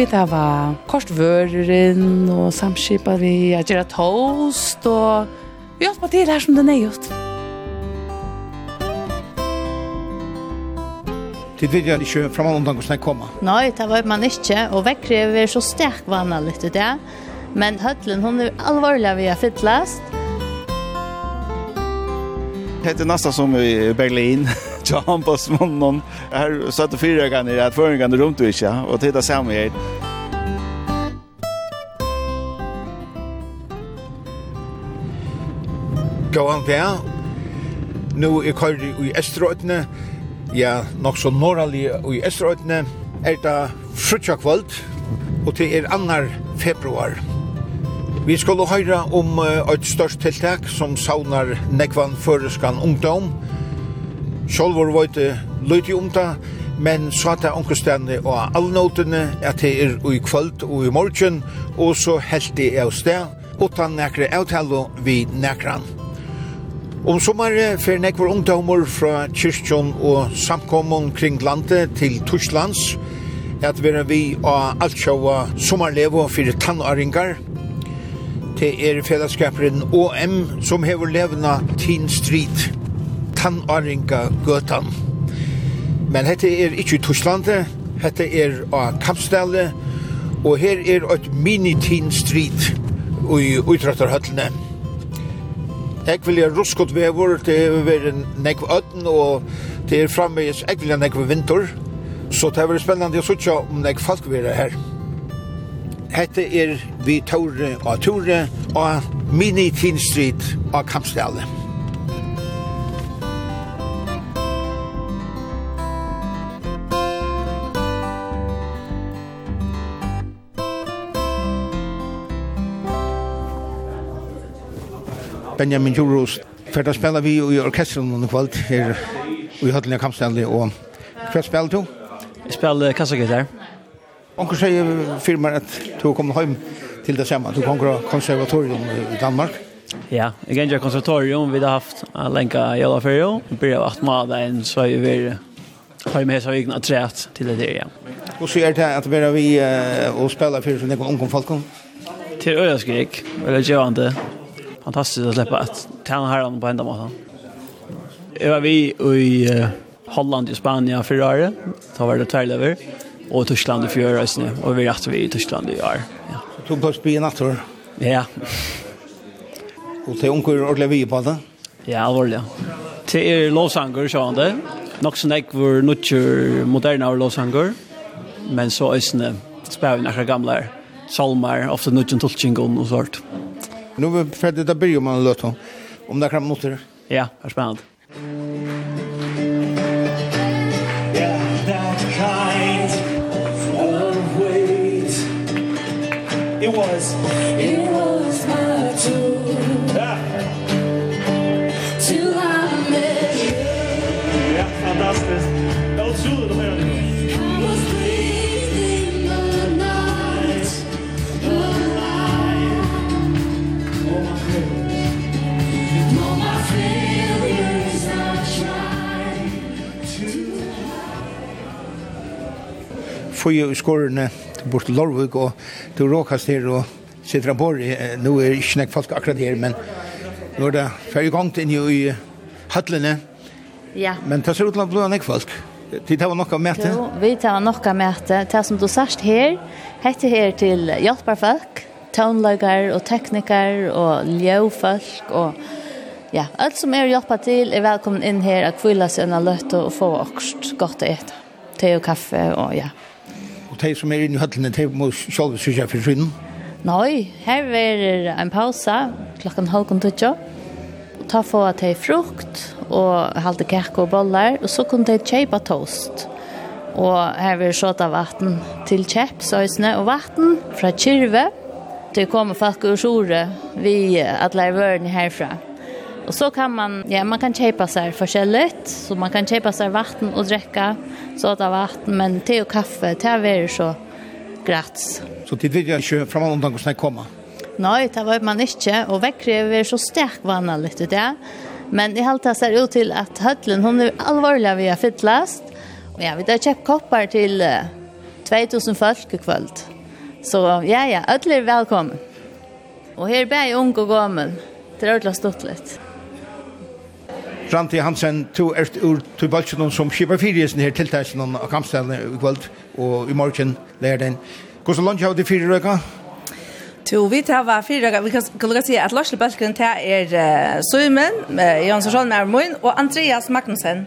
Vi tar var kort vøren og samskipet vi at gjøre toast og vi har hatt til her som den er gjort. Det vet jeg ikke fra man omtann hvordan jeg kommer. Nei, det var man ikke, og vekkere vi er så sterk vannet litt ut det. Men høtlen, hun er alvorlig vi har fytlast. Det er nesten som i Berlin. tja smånen. Her satt og fyra ganger, i at føringen rundt du ikke, og titta sammen her. Gå Gåan vær. Nå er køyre i Esterøytene, ja, nok så norrlig i Esterøytene, er det frutja kvöld, og til er annar februar. Vi skulle høyra om uh, et størst tiltak som saunar nekvan føreskan ungdom, Sjolvor det løyti om det, men så at det ankerstene og allnotene at det er i kvöld og i morgen, og så helt det er sted, utan nekre avtale vi nekran. Om sommeret fer nekvar ungdommer fra kyrkjon og samkommun kring landet til Torslands, at vera vi av altsjåa sommerlevo fyrir tannaringar. Det er fellesskaperen OM som hever levna Teen Street. Tannaringa Gøtan. Men hette er ikkje i Torslandet, hette er av Kampstallet, og her er et mini-teen street i utrattarhøttene. Jeg vil gjøre ruskot vevor, det vil en nekv øden, og det er framveis, jeg vil gjøre nekv vinter, så det er være spennende å sutja om nekv folk vil her. Hette er vi tåre og tåre og mini-teen street av Kampsdale. Benjamin Juros för att spela vi i orkestern under kvällt här i Höllen Kampstället och kvart spelar du? Jag spelar kassagitar. Onkel säger firmar att du kommer hem till det samma. Du kommer konservatorium i Danmark. Ja, jeg kan gjøre konservatorium, vi har haft en lenka i alle ferie, vi blir av at maden, så er vi har med seg egna trätt til det der, ja. Og så er det at vi och spelar för sådana omkom folk? Till öjaskrik, eller gör inte fantastiskt att släppa att träna här på enda måten. Jag var vi i Holland i Spanien förra året. Då var det tvärlever. Och Tyskland i förra året. Och vi är vi i Tyskland i år. Ja. Så tog på spien att år? Ja. Och det är omkring ordentligt vi på det? Ja, allvarligt. Det är lovsanger, så han det. Nog som jag var nutjer moderna lovsanger. Men så är det spär vi några gamla salmar, ofta nutjen tultjengon och sånt. Mm. Nu är vi färdigt att börja med en låt om det kan mot. Ja, det är spännande. Yeah, that kind of weight It was jo i skårene bort til Lorvig og til råkast her, og sitter på nå er ikke nek folk akkurat her, men nå er det ferdig gongt inn i høtlene. Ja. Men det ser ut til å bli nek folk. Tid tar nokka mæte? Jo, vi tar nokka mæte. Det som du sørst her, hette her til hjelperfolk, townløyger og tekniker og ljøfolk og ja, alt som er hjelpa til er velkommen inn her og kvilla seg en løtte og få okst godt å ete. Te og kaffe og ja de som er inne i høttene, de må selv sykje for synen? Nei, her er en pause klokken halv og tøtja. Ta få at de frukt, og halte kake og boller, og så kunne de kjøpe toast. Og her vil sånn av vatten til kjeps, øsene og vatten fra kyrve. Det kommer folk og sjore vi at lærer vørene herfra. Och så kan man ja, man kan köpa så här förskälligt så man kan köpa så här vatten och dricka så att vatten men te och kaffe te är så gratis. Så tid vill jag inte fram undan och komma. Nej, det var man inte och väckrever så stark vanna lite där. Men det helt ser ut till att höllen hon är allvarliga vi har fittlast. Och ja, vi har köpt koppar till 2000 folk i kväll. Så ja, ja, alla är välkomna. Och här är bara ung och gammal. Det är ordentligt stort lite. Ranti Hansen, du er ur til bølsen som skipper fyrjesen her tiltæsen av kampstellen i kveld og i morgen lærer den. Hvordan lunge har du fire røyka? Jo, vi tar var fyra. Vi kan lukka si at Lars Bølken til er uh, Søymen, uh, Jonsson Sjolmær Moin og Andreas Magnussen.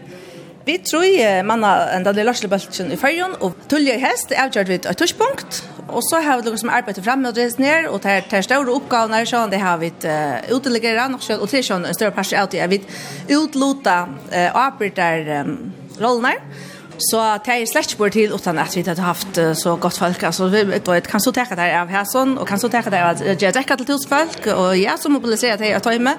Vi tror i manna enda det Lars Lebeltsen i färjan och tullja i häst är avgjort vid ett tushpunkt. Och så har vi någon som arbetar framme och reser ner och tar, tar stora uppgavna så det har vi uh, uteliggera och så och till sån en större parti av det. Vi utlota uh, och arbetar rollen rollnar. Så det er slett ikke til utan at vi har haft så godt folk. Altså, vi vet, kan så teka det av hæsson, og kan så teka det av at jeg Gjedrekka til tusen folk, og jeg som mobiliserer det av tøyme.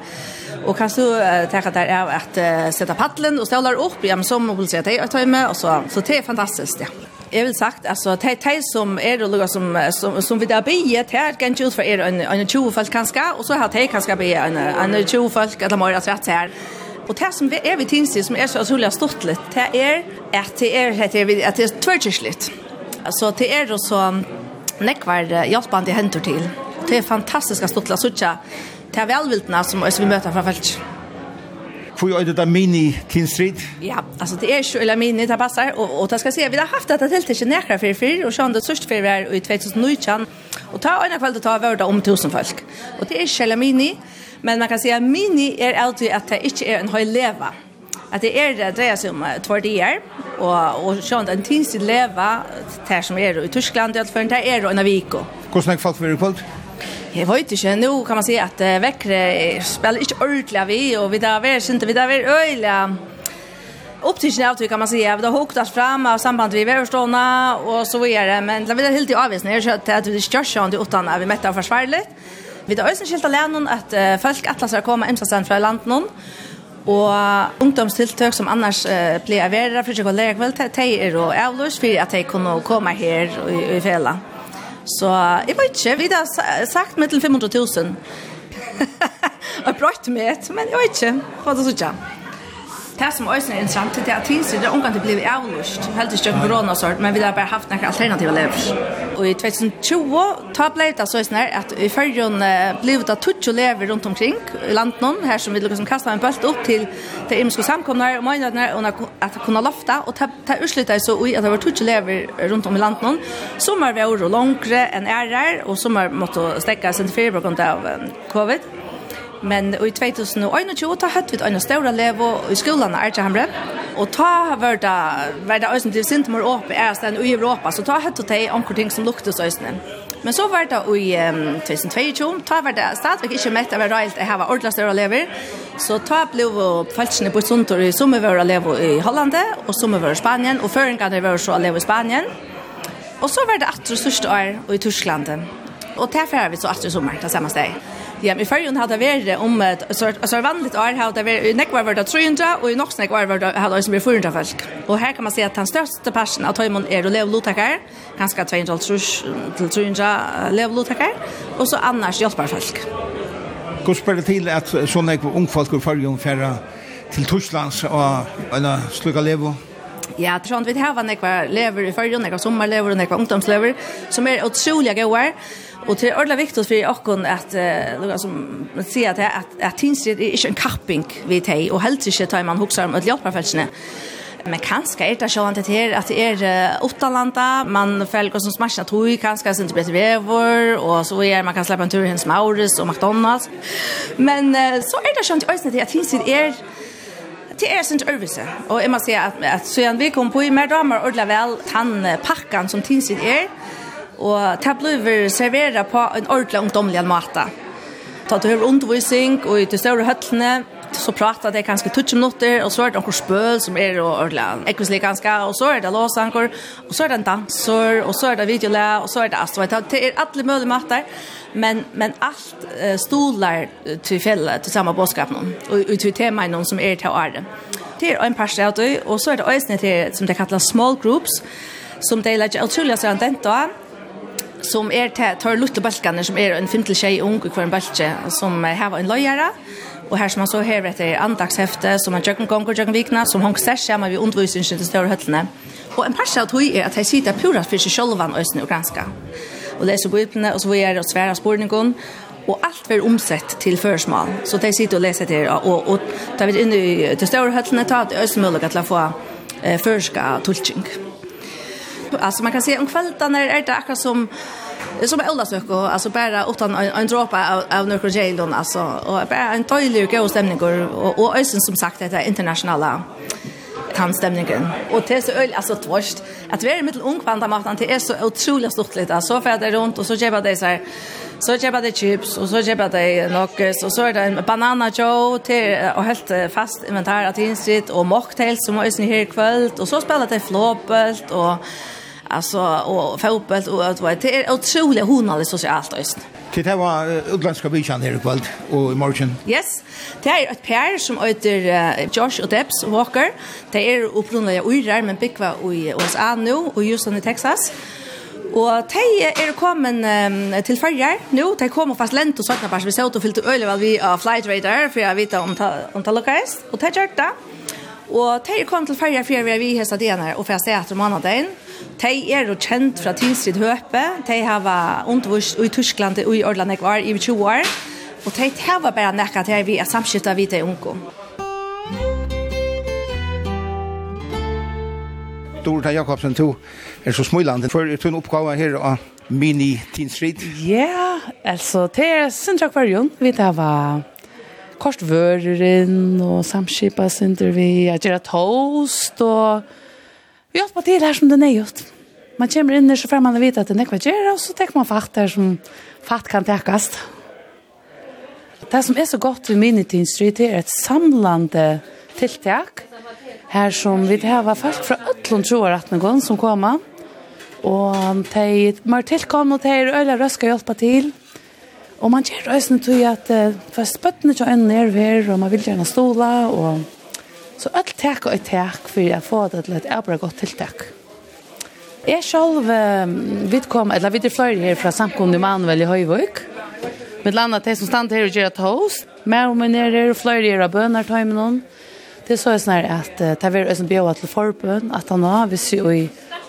Og kan så teka det av at uh, sette paddelen og stålar opp, ja, men så mobiliserer det av tøyme, og så, så det er fantastisk, ja. Jeg vil sagt, altså, de, de som er og lukker som, som, som vi da bygge, det er ganske ut for er en 20 folk kanskje, og så har de kanskje bygge en 20 folk, eller må jeg rett her, Og det som er vi tinsi, som er så utrolig stort litt, det er at det er, at det er, at det er tvørkjørslitt. Så det er også nekvar hjelpande hendur til. Det er fantastiska stort litt, sånn det er velviltene som vi møter fra felt. Får jag det da mini tinstrid? Ja, alltså det är ju eller mini det passar och och det ska se vi har haft detta helt till nära för för och sjönde sörst för var i 2019 och ta en kväll ta värda om 1000 folk. Och det är ju eller mini Men man kan säga mini är alltid att det inte är en höj leva. Att det är det dreja sig om två dagar och och sånt en tids leva där som är i Tyskland i alla fall där är det en vecka. Hur länge folk vill kvalt? Jeg vet ikke, nå kan man si at uh, vekkere spiller ikke ordentlig vi, og vi där er ikke, vi där är øyelig upptidsen av det kan man säga. Vi har oss fram av samband vi värståna och så vidare. Men det vill helt i avvisning. Jag kört att vi kör sånt i utan när vi mättar försvarligt. Vi har også skilt alene at uh, folk atlas har kommet imsastan fra landet noen. og ungdomstiltøk som annars uh, blir av vera for ikke å lære kveld, de er jo avløs for at de kunne komme her i, i fela. Så jeg vet ikke, vi har sagt med til 500 000. Jeg brøtt med, men jeg vet ikke, hva det så sånn. Det som også er interessant, det er at Tvinsrid er omgang til å bli avlust, helt ikke koronasort, men vi har bare haft noen alternativa lever. Og i 2020, ta ble det så sånn at i førjen ble det tutsi lever rundt omkring i landet her som vi liksom kastet en bølt opp til det imenske samkomne og møgnadene, og at det kunne lofta, og det utsluttet så i at det var tutsi lever rundt om i landet som er vi har langere enn ærer, og som er måtte stekke sin fyrbrukken av covid. Men i 2021 ta hatt vi en større levo i skolan i Artehamre. Og ta var det, var det øyne til Sintemor åpe er stedet i Europa, så ta hatt og ta omkring ting som luktes øyne. Men så var det i um, 2022, ta var det stadigvæk ikke mett av reilt jeg har ordentlig større lever. Så ta ble falskene på Suntor i sommervøra levo i Holland og sommervøra i Spanien, og føringene var så levo i Spanien. Og så var det atre største år i Tyskland. Og derfor er vi så atre sommer, det samme sted. Ja, i färgen hade vært om ett så vanligt år hade i nekvar var det 300 og i nox nekvar var det hade det 400 folk. Og her kan man se at den største personen av Toymon är Lev Lotakar, ganske 200 til 300 Lev Lotakar og så annars hjälpar folk. Hvor spør det til at sånne ung folk går färgen färra til Tysklands og, eller slukka levo. Ja, tror vi det vi har nekvar lever i färgen, nekvar sommarlever og nekvar ungdomslever som är otroliga goda Och det är ordentligt viktigt för oss att uh, som att se att att, att tingsrätt är inte en kapping vi tar och helt inte tar man huxar om att hjälpa fälsarna. Men kanske är det så att det är att det är åttalanda, man följer som smarsna tog, kanske är det inte bättre vävor, och så är man kan släppa en tur hos Maurits och McDonalds. Men så är det så att det finns det är Det är sin øvelse. Och jeg må säga att, at siden vi kom på i mer damer ordla väl tandpackan som tinsit är. Er, og det blir serveret på en ordentlig ungdomlig måte. Ta du har undervisning og i de større høttene, så pratar det kanske 20 minutter och så er det några spøl som är och ordla. Ekvislig ganska och så är det låsankor och så är det en danser, och så er det videolä och så är det astro. det er alla möjliga mattar men men allt stolar till fälla till samma boskap någon och til tema någon som är till arden. Det er en par av och så är det ösnet som det kallas small groups som det lägger otroligt så att som er til tar lutte balkene, som er en fintel tjej ung i hver balkje, som har en løyere. Og her som man så her vet er andagshefte, som man jøkken gong og jøkken vikna, som hong sær sammen vi undervisningen til større høttene. Og en parse av tog er at jeg sitter pura for seg selv og østene og granska. Og leser bøyplene, og så er det og svære spørningen, og alt blir omsett til førsmål. så de sitter och läser det og, og tar vi in i til større høttene, tar det også mulighet til å få eh förska tolkning. Alltså man kan se om det är det akkurat som som eldas och alltså bara utan en, en droppe av, av några Jailon alltså och bara en dålig god stämning och och ösen som sagt det är internationella tandstämningen. Och det är så öl alltså tvåst. Att vi är mitt ung kvanta maten det är så otroligt stort lite. Så för det runt och så köper det så här så köper det chips och så köper det något och så är det en banana joe till och helt fast inventar att insitt och mocktails som är ösen här kväll och så spelar det flåpelt och Alltså och fotboll och att vara det är otroligt honalligt socialt just. Det här var utländska bychan här ikväll och i morgon. Yes. Det är ett par som heter Josh och Debs Walker. Det är upprunliga uirar men byggva i USA nu och just i Texas. Og de er kommet um, til farger nå. De kommer fast lent og sånne bare, vi ser ut og fyllte øyne vel vi av flight radar, for jeg vet om, ta, om det lukkes. Og de gjør det. Og de er kommet til farger for vi har vi hestet igjen her, og for jeg ser etter måneden. De er jo kjent fra Tinstrid Høpe. De har undervist i Tyskland og i Orland jeg var i 20 år. Og de har bare nekket til vi er samskiftet vidt i unge. Dorita Jakobsen, du er så smilande for du en oppgave her av Mini Teen Street? Ja, altså, det er Sintra Akvarium. Vi har korsvøren og samskipet, vi Jeg gjør toast og Vi har til her som det er gjort. Man kommer inn så får man vite at det er nekva gjør, og så tenker man fatt der som fatt kan tekast. Det som er så godt ved Minity Street er et samlande tiltak her som vi har folk fra Øtlund tror at noen som kommer og de mer tilkomne og de er øyne røske hjelpe til og man gjør røsene til at uh, for spøttene til øynene er her og man vil gjerne stola og Så alt tek og tek for jeg få det til et ebra godt tiltak. Jeg selv um, vidkom, eller vidt er flere her fra samkomne Manuel i Høyvøk. Med landet de som stand her og gjør et toast. Med og mer er flere her av bønner til noen. Det så er sånn at uh, det er en bjøy til forbøn, at han har hvis jo i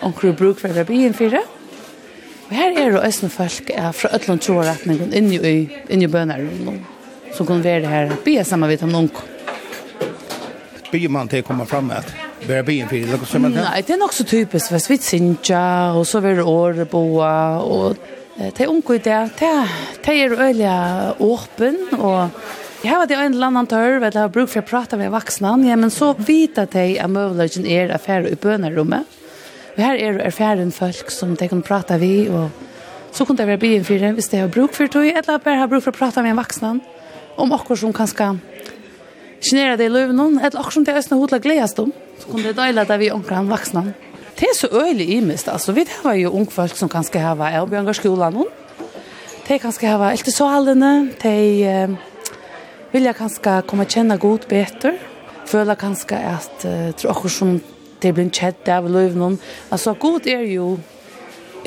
omkring bruk for det byen fire. Og her er det også folk er fra Øtland 2-retningen inne i, inn i bønner som kan være her og be sammen med dem noen byr man til å komma fram med att börja byen for det, som man Nei, det är nok så typiskt för Svitsinja och så vidare Åreboa och det er unge i det är öliga åpen och Jag har det en eller annen törv, eller har bruk för å prata med voksne, ja, men så vita de att möjligheten är affär i bönerummet. Och här är erfaren folk som de kan prata vi och så kunde det vara byen for det, visst det har bruk för det, eller bare har bruk för å prata med en vuxna om akkurat som kanske genera det i løven noen, eller akkurat som det er østene hodla gledast om, så kunne det døyla det vi omkring han vaksna. Det er så øyelig imist, altså, vi har jo unge folk som kanskje har vært oppe noen, de kanskje har vært elte salene, de eh, vilja kanskje komme kjenne god betur, føla kanskje at, uh, tror akkurat som det blir kjedd av løven noen, altså, god er jo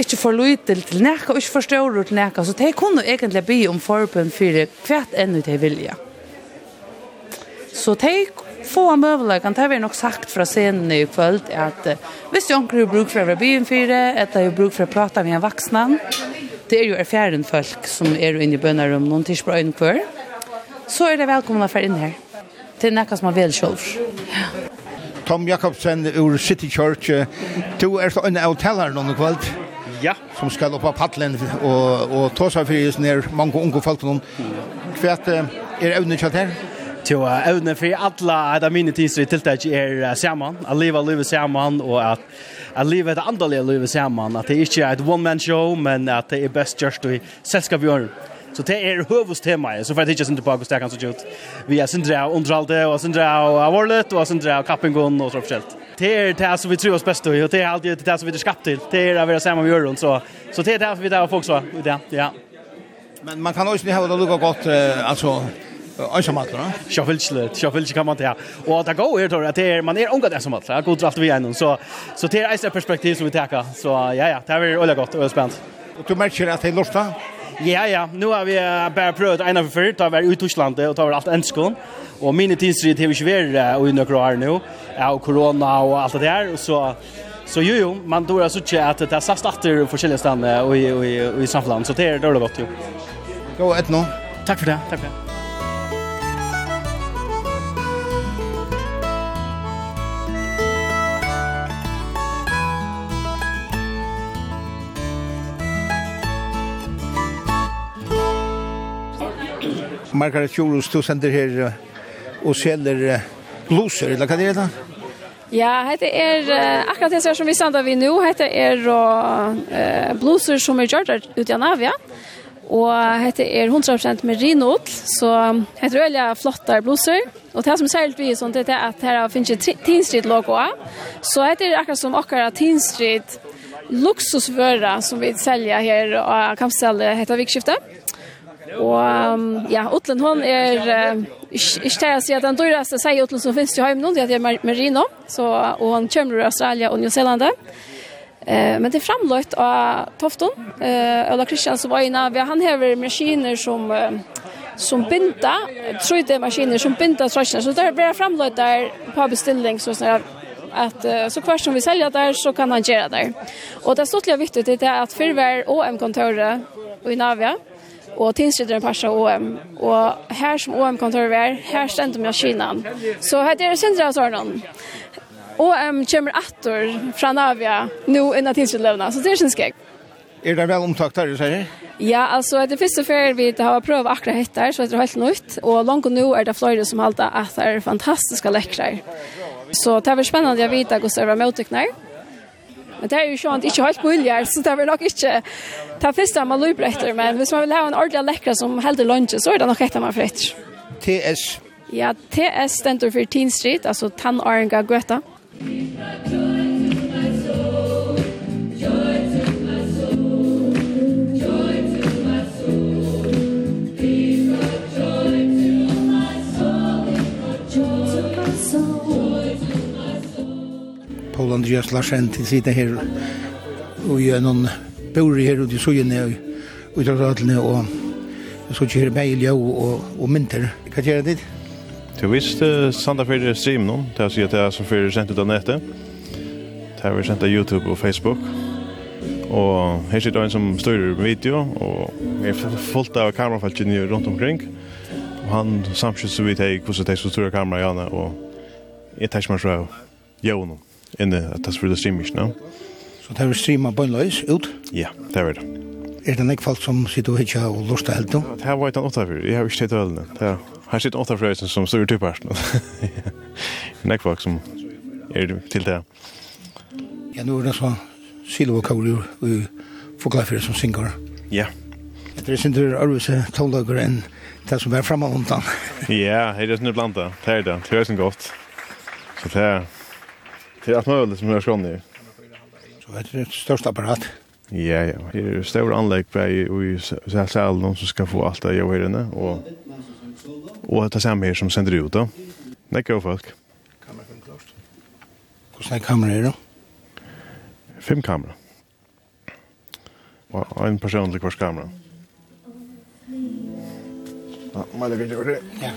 ikke for lite til nekka, og ikke for større til nekka, så de kunne egentlig be om forbund for hvert enn de vilja. Så de få møveløkene, det har vi nok sagt fra scenen i kvöld, at hvis du jeg har bruk for å være byen fire, at jeg har bruk for å prate med en vaksne, det er jo erfaren folk som er inne i bønnerum, noen tidsbrøy inn kvør, så er det velkomne for inn her. Det er noe som er vel selv. Ja. Tom Jakobsen ur City Church, du er en av telleren noen kveld. Ja. Som skal opp av paddelen og, og ta seg for just ned mange unge folk. Hva er evnen kjøtt her? Ja til å evne for alle av de mine tidsri tiltak er sammen, at livet er livet sammen, og at, at livet er andalig livet sammen, at det ikke er et one-man-show, men at det er best gjørst i selskap i åren. Så det er høvustemaet, så for jeg ikke synes på hvordan det kan så ut. Vi er sindre av underhalte, og sindre av avålet, og sindre av kappingen, og så forskjellig. Det er det som vi tror oss best i, og det er alltid det som vi er skapt til. Det er å være sammen med Jørgen, så, så det er det vi tar folk så, ja. Men man kan også ha det lukket godt, altså, Alltså matla. Jag vill slut. Jag kan man inte. Och det går helt att det är man är unga det som matla. går draft vi igen så så det är ett perspektiv som vi tar. Så ja ja, det är väl öle gott och spänt. Och du merker att det losta? Ja ja, nu har vi bara prövat en av för ta var ut i Tyskland och ta var allt enskon. Och min tidsrid har vi svär och under år nu. Ja, och corona och allt det där och så Så jo jo, man då så tjä att det är satt åter på ställen och i och i i samhället. så det är det gott jo. Gå ett nu. Tack för det. Tack för det. Margaret Jorus, du sender her og selger bluser, eller hva det er det? Ja, hette er uh, akkurat det som vi sender vi nå. hette er uh, bluser som er gjort ut i Anavia. Og hette er 100% merinot, så hette er veldig flotte bluser. Og det som er særlig vi sånn, det er at her finnes ikke Teen Street logo Så hette er akkurat som akkurat Teen Street luksusvøra som vi selger her og kampstedet heter Vikskiftet. Og um, ja, Utlen hon er uh, ikke til å si at den dyraste sier Utlen som finnes i hjemme nå, det er Mar Marino, så, og han kommer fra Australia og New Zealand. Eh, men det er framløyt av Tofton, eh, Ola Kristian som var inne, han har maskiner som, som binda, tror det er maskiner som binda trøsene, så det er bare framløyt der på bestilling, så sånn at uh, så kvart som vi säljer där så kan han gjøre där. Och det er stort viktig, det är att förvär och en kontor i Navia og en passa OM och här som OM kontor var här ständ om jag Kina så här det är syndra så någon OM kommer attor från Navia, nu innan tingsrätten så det är synd skräck Är det väl omtakt där du säger? Ja, alltså det første så för vi det har provat akra hettar så det är helt nytt och langt och nu är det flere som halter at det er fantastiska läckrar. Så det var spännande att vite hvordan det var mottecknar. Men det är ju sånt ikke helt buljar så det er nok ikke ta første man løper etter, men hvis man vil ha en ordentlig läckra som helder lunsje, så er det nok etter man för etter. TS. Ja, TS stender for Teen Street, alltså Tannarenga Göta. Gøta. Paul Andreas Larsen til sida her og gjør noen bor her ute i Søyene og ut av Radlene og jeg så ikke her meg i ljø og mynter. Hva gjør det? Du visst uh, Sanda Fyrir stream nå, til å si at det er som fyrir sendt ut av nettet. Det er vi sendt av YouTube og Facebook. Og her sitter en som styrer video, og er fullt av kamerafalkene rundt omkring. Og han samskylds så vidt jeg hvordan det er så store kamera i henne, og jeg tar ikke meg så av jævnen inne at det skulle streames, no? Så det er streama bønløys ut? Ja, det er det. Er det nek folk som sitter og hitja og lusta helt nå? Det her var ikke åtta fyrir, jeg har ikke tett ølene. Her sitter åtta fyrir som styrer til parten. Nek folk som er til det. Ja, nu er det så silo og kauri og foglafyr som synger. Ja. Det er sindur arvise tålager enn det som er framme undan. Ja, det er sindur blanda, det er det, det er det, godt. Så det, er det, er Det är allt som er skån nu. Så det är det största apparat. Ja, ja. Det är stora anlegg på i salen som skal få alt det jag är og och det samme her som sender ut da. Det går folk. Hvordan er kamera är då? Fem kamera. Og en person till kvars kamera. Ja, må jeg man gjøre det. Ja.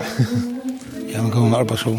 Ja, man kommer arbeta så.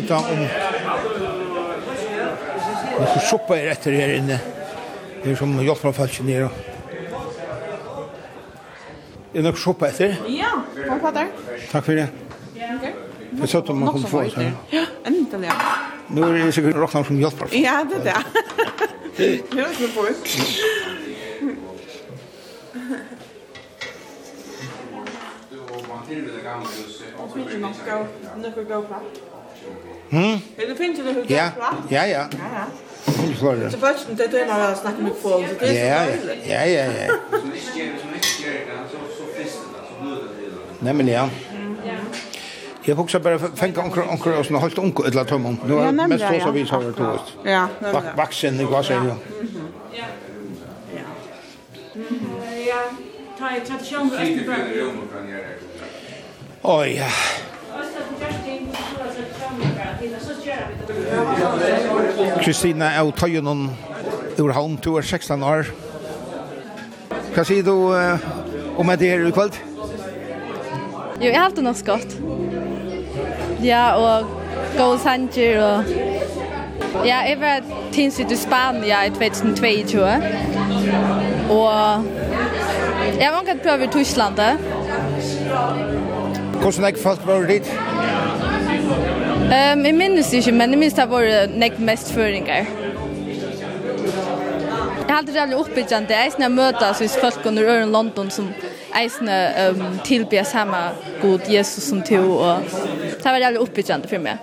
vita om Nå soppa er etter her inne. Det er som hjelper av falsk nere. Er nok soppa etter? Ja, hva fatter? Takk for det. Jeg sa er man kunne få det. Ja, endelig. Nå er det sikkert råkna som hjelper. Ja, det er det. Det er ikke folk. Du og man tilbyr det gamle huset. Og så gå platt. Hm? Vill du finna det hur det är? Ja, ja. Ja, ja. Så först inte det när jag snackar med folk. Ja, ja. Ja, ja, ja. Som inte ger som inte ger det så så fisken alltså blöder det. Nej men ja. Ja. Jag hugsa bara fänka onkel onkel och såna helt onkel eller tom. Nu är mest så så vi har det då. Ja, nej. Vaxen det var så ja. Ja. Ja. Ta i tradition och efter. Oj ja. Kristina er tøyenen ur havn, du er 16 år. Hva sier du uh, om det her i kveld? Jo, jeg har haft det nok godt. Ja, og gå sanger og... Ja, jeg var tinsitt i Spania i 2022. Og jeg har vankat prøver i Tyskland. Hvordan er folk var dit? Ehm jag minns inte men jag minns det var näck mest föringar. Jag hade det aldrig uppbyggande eisna möta så is folk under öron London som eisna ehm um, tillbe samma god Jesus som to och det var aldrig uppbyggande för mig.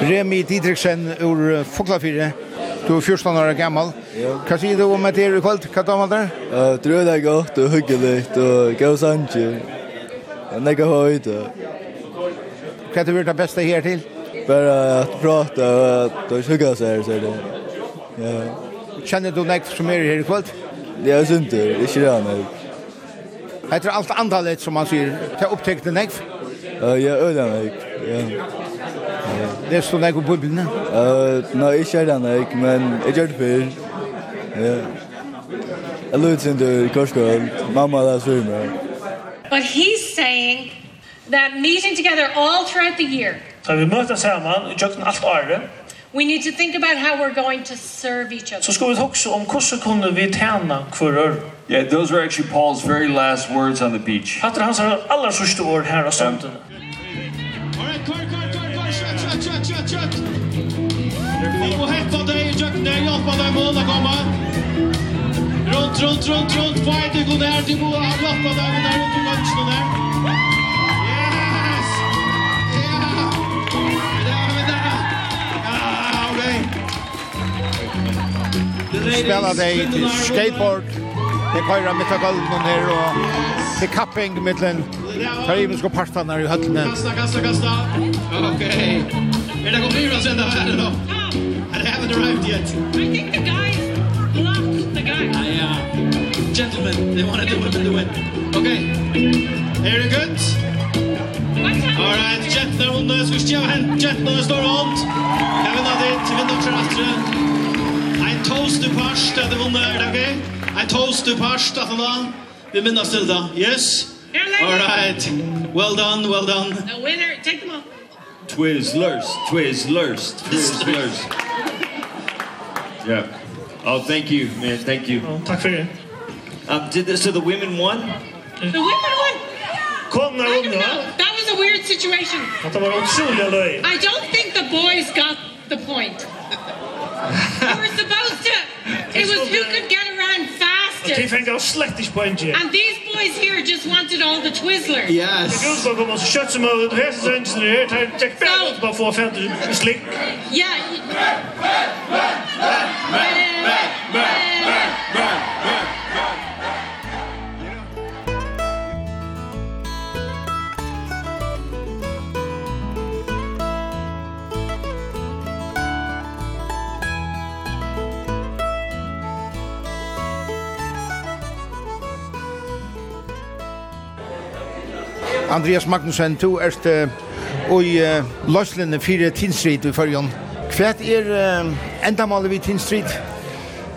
Remi Didriksen ur Foklafire. Du er 14 år gammal. Hva sier du om etter i kveld? Hva tar man der? Uh, Tror det er godt og hyggelig og gav sanger. Jeg nekker høyt. Hva er det vært det beste her til? Bare at prate, og det er hygge seg her, sier det. Ja. Kjenner du nek som er her i kvöld? Ja, jeg synes det, ikke det han. Heter alt antallet som man sier, til opptekne nek? Ja, øyne nek, ja. Det står nek på bubblene? Nei, ikke det nek, men jeg gjør det før. Ja. Jeg lurer sin til korskål, mamma der svimmer. But he's saying that meeting together all throughout the year. Så vi mötas samman i jökten allt året. We need to think about how we're going to serve each other. Så ska vi också om hur kunde vi tjäna kvar Yeah, those were actually Paul's very last words on the beach. Hatter hans allra sista ord här och sånt. Vi må hetta deg i jökten, hjelpa deg mål å komme. Runt, runt, runt, runt, fight, du går der, du må hjelpa deg, du er rundt i mønskene der. spela de til skateboard. De køyrer mitt av någon här och till capping mitten. För vi ska pasta när i høttene. Kasta kasta kasta. Ok. Er det kommer ju att sända här då. I haven't arrived yet. I think the guys blocked the guy. Ah, yeah. Gentlemen, they want to do it, they do it. Okay. Very good. All right, Jetler under, skal vi stjæve hen. Jetler står rundt. Jeg vil dit, vi vinner kraftre. Ein toast til parst, at det vunnet er det, ok? Ein toast til parst, at det da. Vi minnes til da, yes? All right. Well done, well done. The winner, take them off. Twizzlers, Twizzlers, Twizzlers. yeah. Oh, thank you, man. Thank you. Oh, tack för det. Um, did this, so the women won? The women won. Kom när hon That was a weird situation. Det var otroligt löj. I don't think the boys got the point. We were supposed to. It was who could get around faster. Okay, thank you. Slecht is pointje. And these boys here just wanted all the Twizzlers. Yes. Det går så kommer så kött som över här sen så det här täck på bara för färdeslick. Yeah. Andreas Magnussen, du erst i uh, løslinne fire tinsrit i førjon. Hva er endamålet ved tinsrit?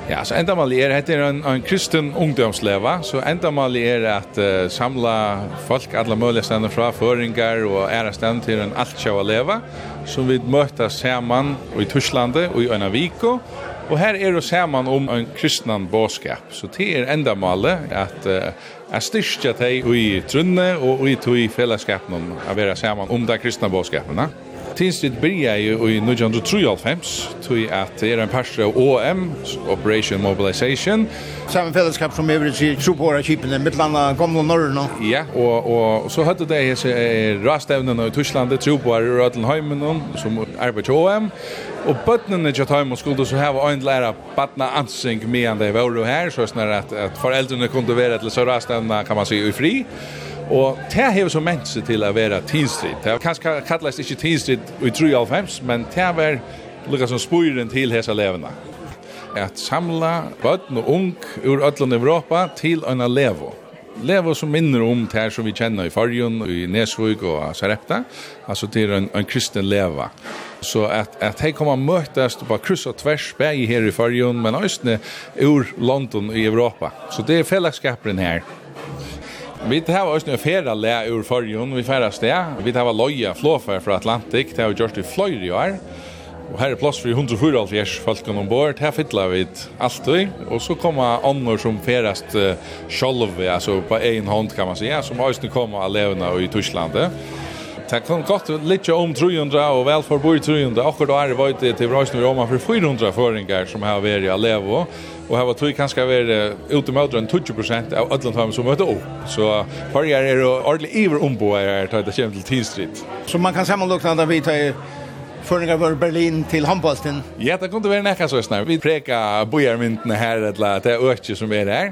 Ja, så endamålet er, det er en, en kristen ungdomsleva, så endamålet er at uh, samla folk, alle mulige stedene fra, føringar og ære stedene til en altsjava leva, som vi møtes sammen i Tyskland og i Øynaviko, Og her er det saman om en kristnan båskap, så det er enda male at uh, jeg styrkja deg i trunne og i tog fellesskapen om å være saman om det kristne båskapen. Tinstid byrja jo i 1993, tog at det er en parster av OM, Operation Mobilization. Samme fellesskap som vi vil tro på våre kipene, mittlanda, gamla norrna. Ja, og, og så hadde det hese rastevnene i Tyskland, tro på i Rødlenheimen, som arbeid til OM, Og bøttene til Tøymo skulle så hava en læra badna ansing medan det var her, så snar at, at foreldrene kunne være til sørastevna, kan man si, i fri. Og det hever så ment seg til å være tidstrid. Det kanskje kallast ikke tidstrid i 3.5, men det var lukket som spyren til hesa levena. At samla bøtten og ung ur ötland Europa til en levo levo som minner om det som vi kjenner i Farjun, i Nesvig og Sarepta, altså til en, en kristen leva. Så att att hej kommer mötas på kryss och tvärs bäge här i Färjön men östne ur London i Europa. Så det är fällskapen här. Vi tar oss nu färra lä ur Färjön vi färdas där. Vi tar loja flåfär för Atlantic. Det har gjort i Florida i år. Og her er plass for 144 folk ombord, her fytler vi alltid, og så kommer andre som ferast uh, sjolv, altså på en hånd kan man säga, som også kommer av levende i Tysklandet. Det kan godt litt om 300 og vel for bor 300. Akkurat da er det vært til Vrøysene vi om for 400 føringer som har vært i Alevo. Og her var tog kanskje vært ute med återen 20 av Ødlandhavn som møtte opp. Så føringer er det ordentlig iver ombå her til det kommer til Tidstrid. Så man kan sammenlukne at vi tar Føringar var Berlin til Hambolten. Ja, det kunne være nekka så snart. Vi preka bojarmyntene her, eller det økje som er her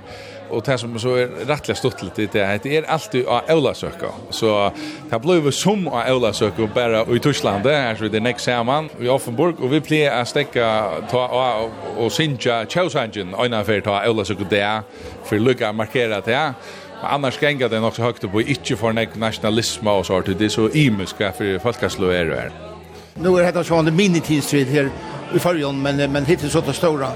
og det som så är rättliga stuttligt det är det er alltid av Eulasøkka. Så det blev som av Eulasøkka bare i Tyskland där så det nekst samman i Offenburg og vi pleier å stäcka ta och synja Chelsea en affär ta Ola söka där för å markere det. Men annars gänga det nok så høyt på ikke for nek nationalisme og sånt. Det er så imisk for imiska er det her. Nu är det så en minitidstrid här i förjon men men hittar så det stora.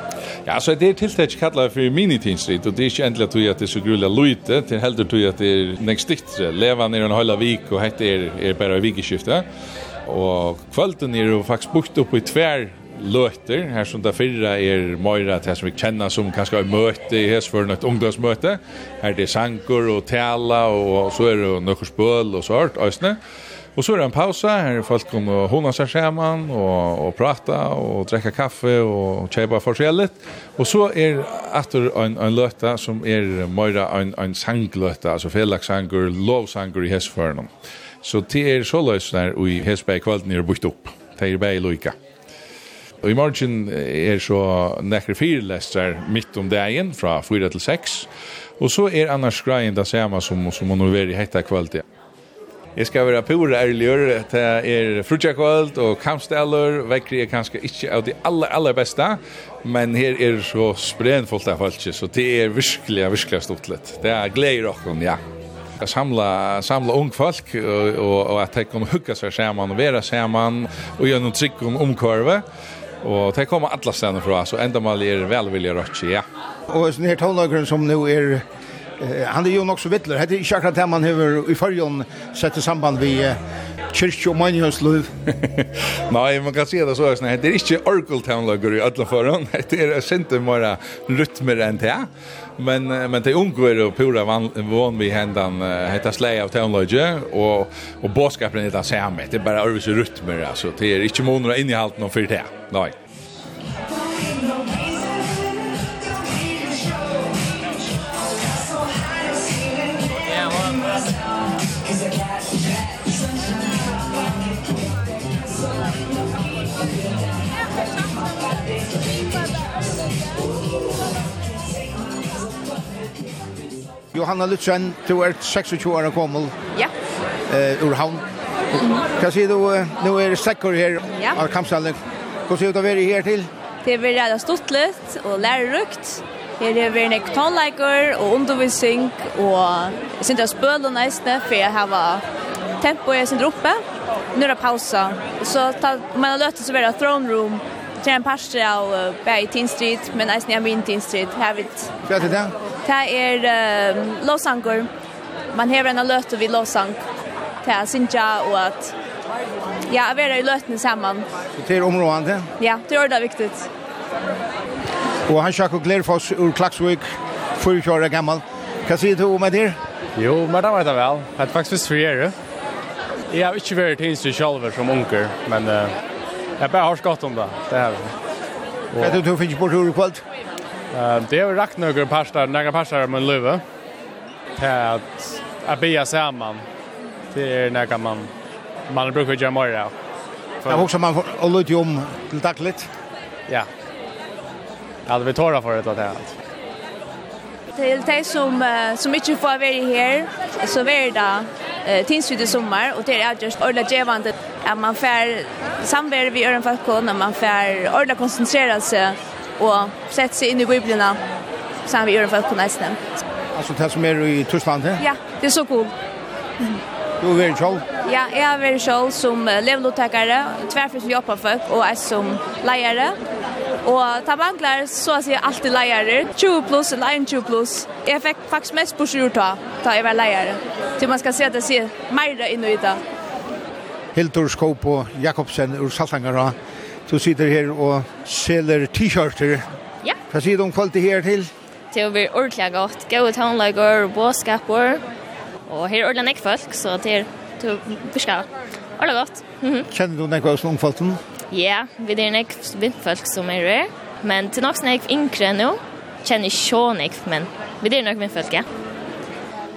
Ja, så det är tilltäckt kallar för minitidstrid och det är inte ändligt att det är så grula lite till helder tror att det är näst dikt leva ner en hela vik och hette är är bara vikskifte. Och kvällen är det faktiskt bukt upp i tvär løter, her som det fyrra er Moira, det som vi kjenner som kanskje har møte i Hesføren, et ungdomsmøte. Her er det sanker og tala, og så er det noen spøl og sånt, øsne. Og Och så är det en paus här er folk kommer och hona seg sammen, och och prata och dricka kaffe och cheba forskjelligt. Och så är efter en en löta som är mera en en sanglöta altså felaksanger, lovsanger i hästförnon. Så det er så lösnar i hästbäck kvalden er bort upp. Det er bäj lika. Og i morgen er så nekker fire lester midt om dagen fra 4 til 6. Og så er annars greien det samme som, som man nå i hette kvalitet. Jeg skal være pura ærligere til er frutjakvald og kampsteller. Vekkri er kanskje ikke av de aller, aller beste, men her er så sprenfullt av folk, så det er virkelig, virkelig stort litt. Det er gleder dere, ja. Jeg samla samla ung folk och och, och att ta kom hugga seg sammen, og være sammen, och göra noen trick om omkurva. Og det kommer alla stedene fra, så enda mal er velvilje rødt, ja. Og sånn her tålagren som nå er Eh, han är ju nok så vittler. Det er ikke akkurat det man har i fargen sett i samband vid kyrkje og mannhjøsluv. Nei, man kan si det så, det er ikke orkeltownlager i alle foran, det er sinte bare rytmer enn det, men, men det unngår å pura vann vi hendan heter slei av townlager, og, og båskapen er det samme, det er bare arvis rytmer, altså, det er ikke måneder inn i halten og fyrt det, nei. Johanna Lutzen, du er 26 år gammel. Ja. Eh, ur havn. Hva sier du, nå er det sekker her ja. av kampstallet. Hva sier du å være her til? Det er veldig rett stort litt og lærerukt. Her er vært nek tonleiker og undervisning og jeg synes det er spøl og næste, for jeg har tempo jeg synes oppe. Nå er det pausa. Så ta, om man har løtt så blir det throne room Det er en parster av uh, Berg Teen Street, men eisen er min Teen Street, her vidt. Hva er det der? Det er uh, lovsanger. Man hever en løte vid lovsang. Det er Sinja og at Ja, jeg er i løtene sammen. Så det er området? Ja, det er det viktig. Og han sjakk og Glerfoss ur Klaksvik, 24 år gammal. Hva sier du om det? Jo, men det var det vel. Det er faktisk for gjøre. Jeg har ikke vært til selv som unker, men... Uh Jag bare har skott om det. Det här. Vet du hur på bort hur kvalt? Eh, det är rakt några pastar, några pastar men löva. at jeg blir samman. Det är noe man man brukar göra mer. Ja, också man får lite om till dagligt. Ja. Ja, vi tar det det att alt. Till de som som ikke får vara här så er det eh, tinsvid i sommar och det är just orla gevande att man får samvärde vid öron falkon man får orla koncentrera sig och sätta sig in i biblarna samman vid öron falkon nästan. Alltså det som är i Tyskland? Ja, det är så cool. Du är själv? Ja, jag är själv som levlotäkare, tvärfritt jobbar folk och är som lejare Og ta manglar så att säga alltid lejare. 20 plus eller 21 plus. Jeg fikk faktisk mest på sjurta ta jeg var lejare. Til man skal se at det sier mer in i det. Hildur Skåp Jakobsen ur Saltangara. Du sitter her og selger t-shirter. Ja. Hva sier du om kvalitet her til? Det blir ordentlig godt. Gode tonelager og båskaper. Og her er ordentlig folk, så det er virkelig ordentlig godt. Mm -hmm. Kjenner du den kvalitet som ungfolten? Ja, vi er nek vindfolk som er her, men til nok nek yngre nå, kjenner jeg så nek, men vi er nok vindfolk, ja.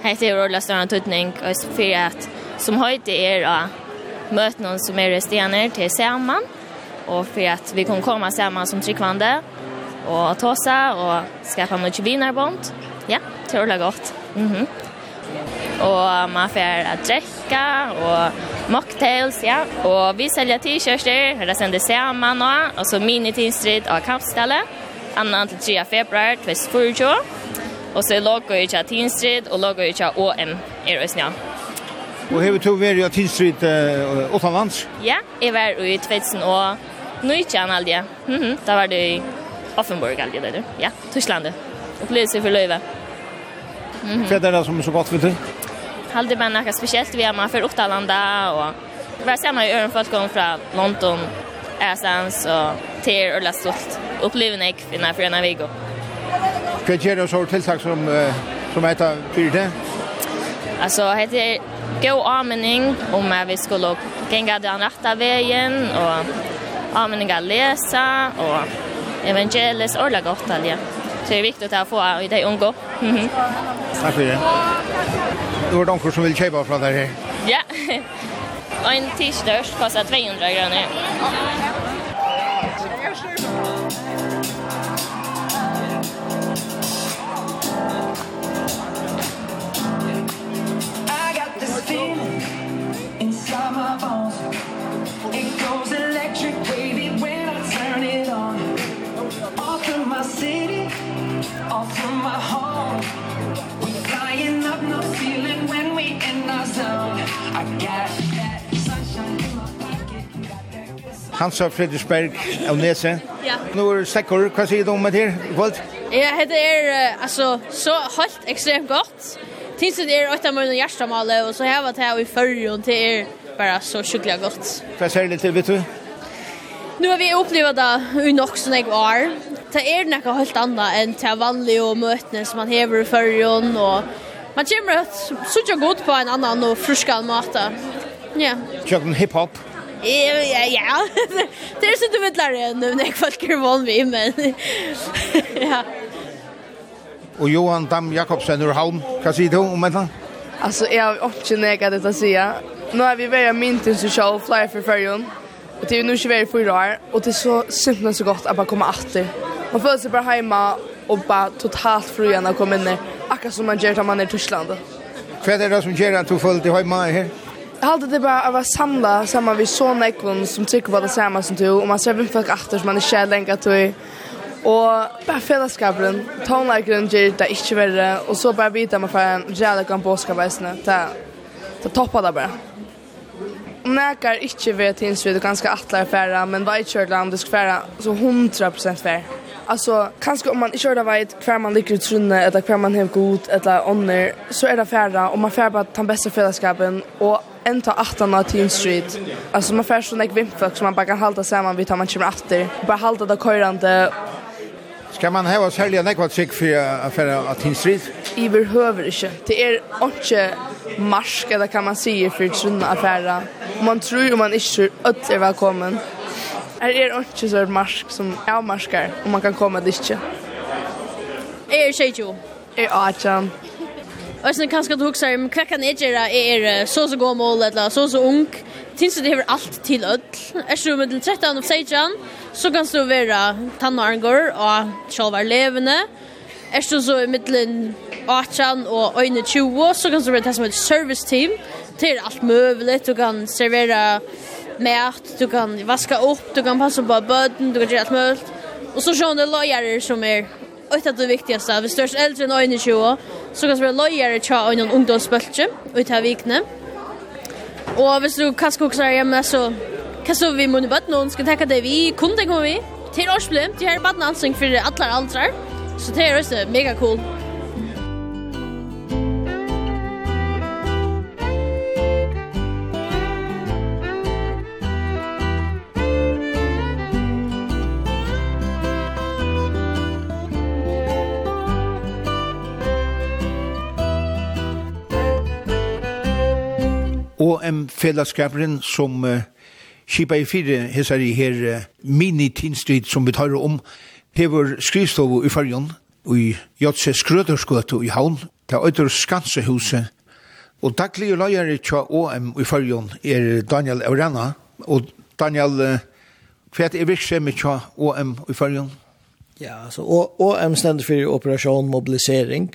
Hette er Orla Større Tutning, og for at som høyde er å møte noen som er stjener til sammen, og for at vi kan komme sammen som tryggvande, og ta seg, og skaffe noen vinnarbånd. Ja, det er Orla godt. Mhm. Mm Og man får att dricka och mocktails ja och vi säljer t-shirtar eller sen det ser man och så mini tinstrid av kampstallet, annan till 3 februari 2024 och så logo i tinstrid och logo i OM är det snart Og har du vært i Tinstrid uh, utenlands? Ja, jeg var i 2000 og Nujtjan aldri. Mm -hmm. Da var det i Offenburg aldri, det du. Ja, Tyskland. Opplevelse for løyve. Mm -hmm. För det det som er så godt vet du? Halde man något speciellt vi har man för Ottalanda och vi ser man ju öron folk kom från London, Assens och Ter och Stolt. Upplevelsen är kvinna för en vigo. Hva gör det så tiltak som som heter för det? Alltså heter Go Armening om att vi skulle gänga den rätta vägen och Armeningar läsa och evangelis och lagotalja. Mm det är viktigt att få i det unga. Mhm. Takk for för det. Du har de som vil köpa från dig här. Ja. Och en t-shirt kostar 200 kronor. inside my bones It goes electric wavy when I turn it on Off through my city off from my home We flying up no feeling when we in our zone I got that sunshine in my pocket Hansa Fredriksberg av Nese. Ja. Nå er sekkor, hva sier du om det her? Kvalt? Ja, det er altså, så helt ekstremt godt. Tinsen er 8 måneder hjertemale, og så har vi det her i førre, og det er bare så skikkelig godt. Hva sier du til, vet du? Nu har vi upplevt det i nok som jeg var. Det er noe helt annet enn til vanlige og møtene som man hever i førjen. Og man kommer så ikke godt på en annan og fruskal måte. Ja. Kjøkken hiphop? Ja, ja. Det er så du vet lära enn når jeg folk er vann vi, men ja. Og Johan Dam Jakobsen ur Halm, hva sier du om dette? Altså, jeg har ikke nega dette å si. Nå er vi ved å mynte oss selv, flyer for førjen. Och det är nu inte väl fyra år och det är så simpelt så gott att bara komma åter. Man får sig bara hemma och bara totalt fri när man kommer in. Akkurat som man gör när man är i Tyskland. Hva er det som gjør at du føler dig hemma här? Jag hade det bara att vara samla samman vid så ekon som tycker på det samma som du. Och man ser vem folk efter som man är kär länge att du Og bare fellesskapen, tonleikeren gjør det ikke verre, og så bare vite man får en jävla kan påskapeisene. Det, det topper det bare. Nekar ikkje vet tinsvid og ganske atlar færa, men veit kjørla om du skal færa, så 100% fær. Alltså, kanske om man inte kör vet kvar man ligger i trunne eller kvar man har god eller ånder, så är det färra och man fär bara den bästa fällskapen och en ta åttan av Teen Street. Alltså man fär sån ekvimpfolk som man bara kan halda samman vid tar man kommer efter. Bara halda det körande. Ska man ha sälja nekva trygg för affärer av Teen Street? i behöver inte. Det är inte marsk eller kan man säga för trunne trunna affära. Man tror och man inte tror att det är välkommen. Det är inte så marsk som är marskar och man kan komma dit inte. er tjejtjo? Er Achan. Och sen kanske du också om vad kan jag göra är så så god mål eller så så ung. Tills det har allt till öll. Är så med 13 och 16 så kan du vara tannargor och själva levande. Er du så i middelen 18 og 20 så kan du være det som et service team. Det er alt mulig, du kan servera mat, du kan vaska opp, du kan passa på bøten, du kan gjøre alt mulig. Og så sjående løyere som er av det viktigaste, vi störst äldre än ögonen 20 så kan det vara lojare tja ögonen ungdomsböltje ut här vikne. Och hvis du kanske också är hemma så kan så vi måste bötta någon, ska tacka det vi, kunde komma vi. Till årsblimt, jag har bara en ansning för alla aldrar. Så det er også mega cool. Og en fellesskaperen som uh, kipa i fire hesar i her uh, mini-tinstrid som vi tar om, hever skrivstovu i fyrjon, i Jotse Skrøderskøtu i Havn, til Øyder Skansehuset, og daglige løyere tja OM i fyrjon er Daniel Aurana, og Daniel, hva er virksomhet tja OM i fyrjon? Ja, så OM stender for operasjon mobilisering,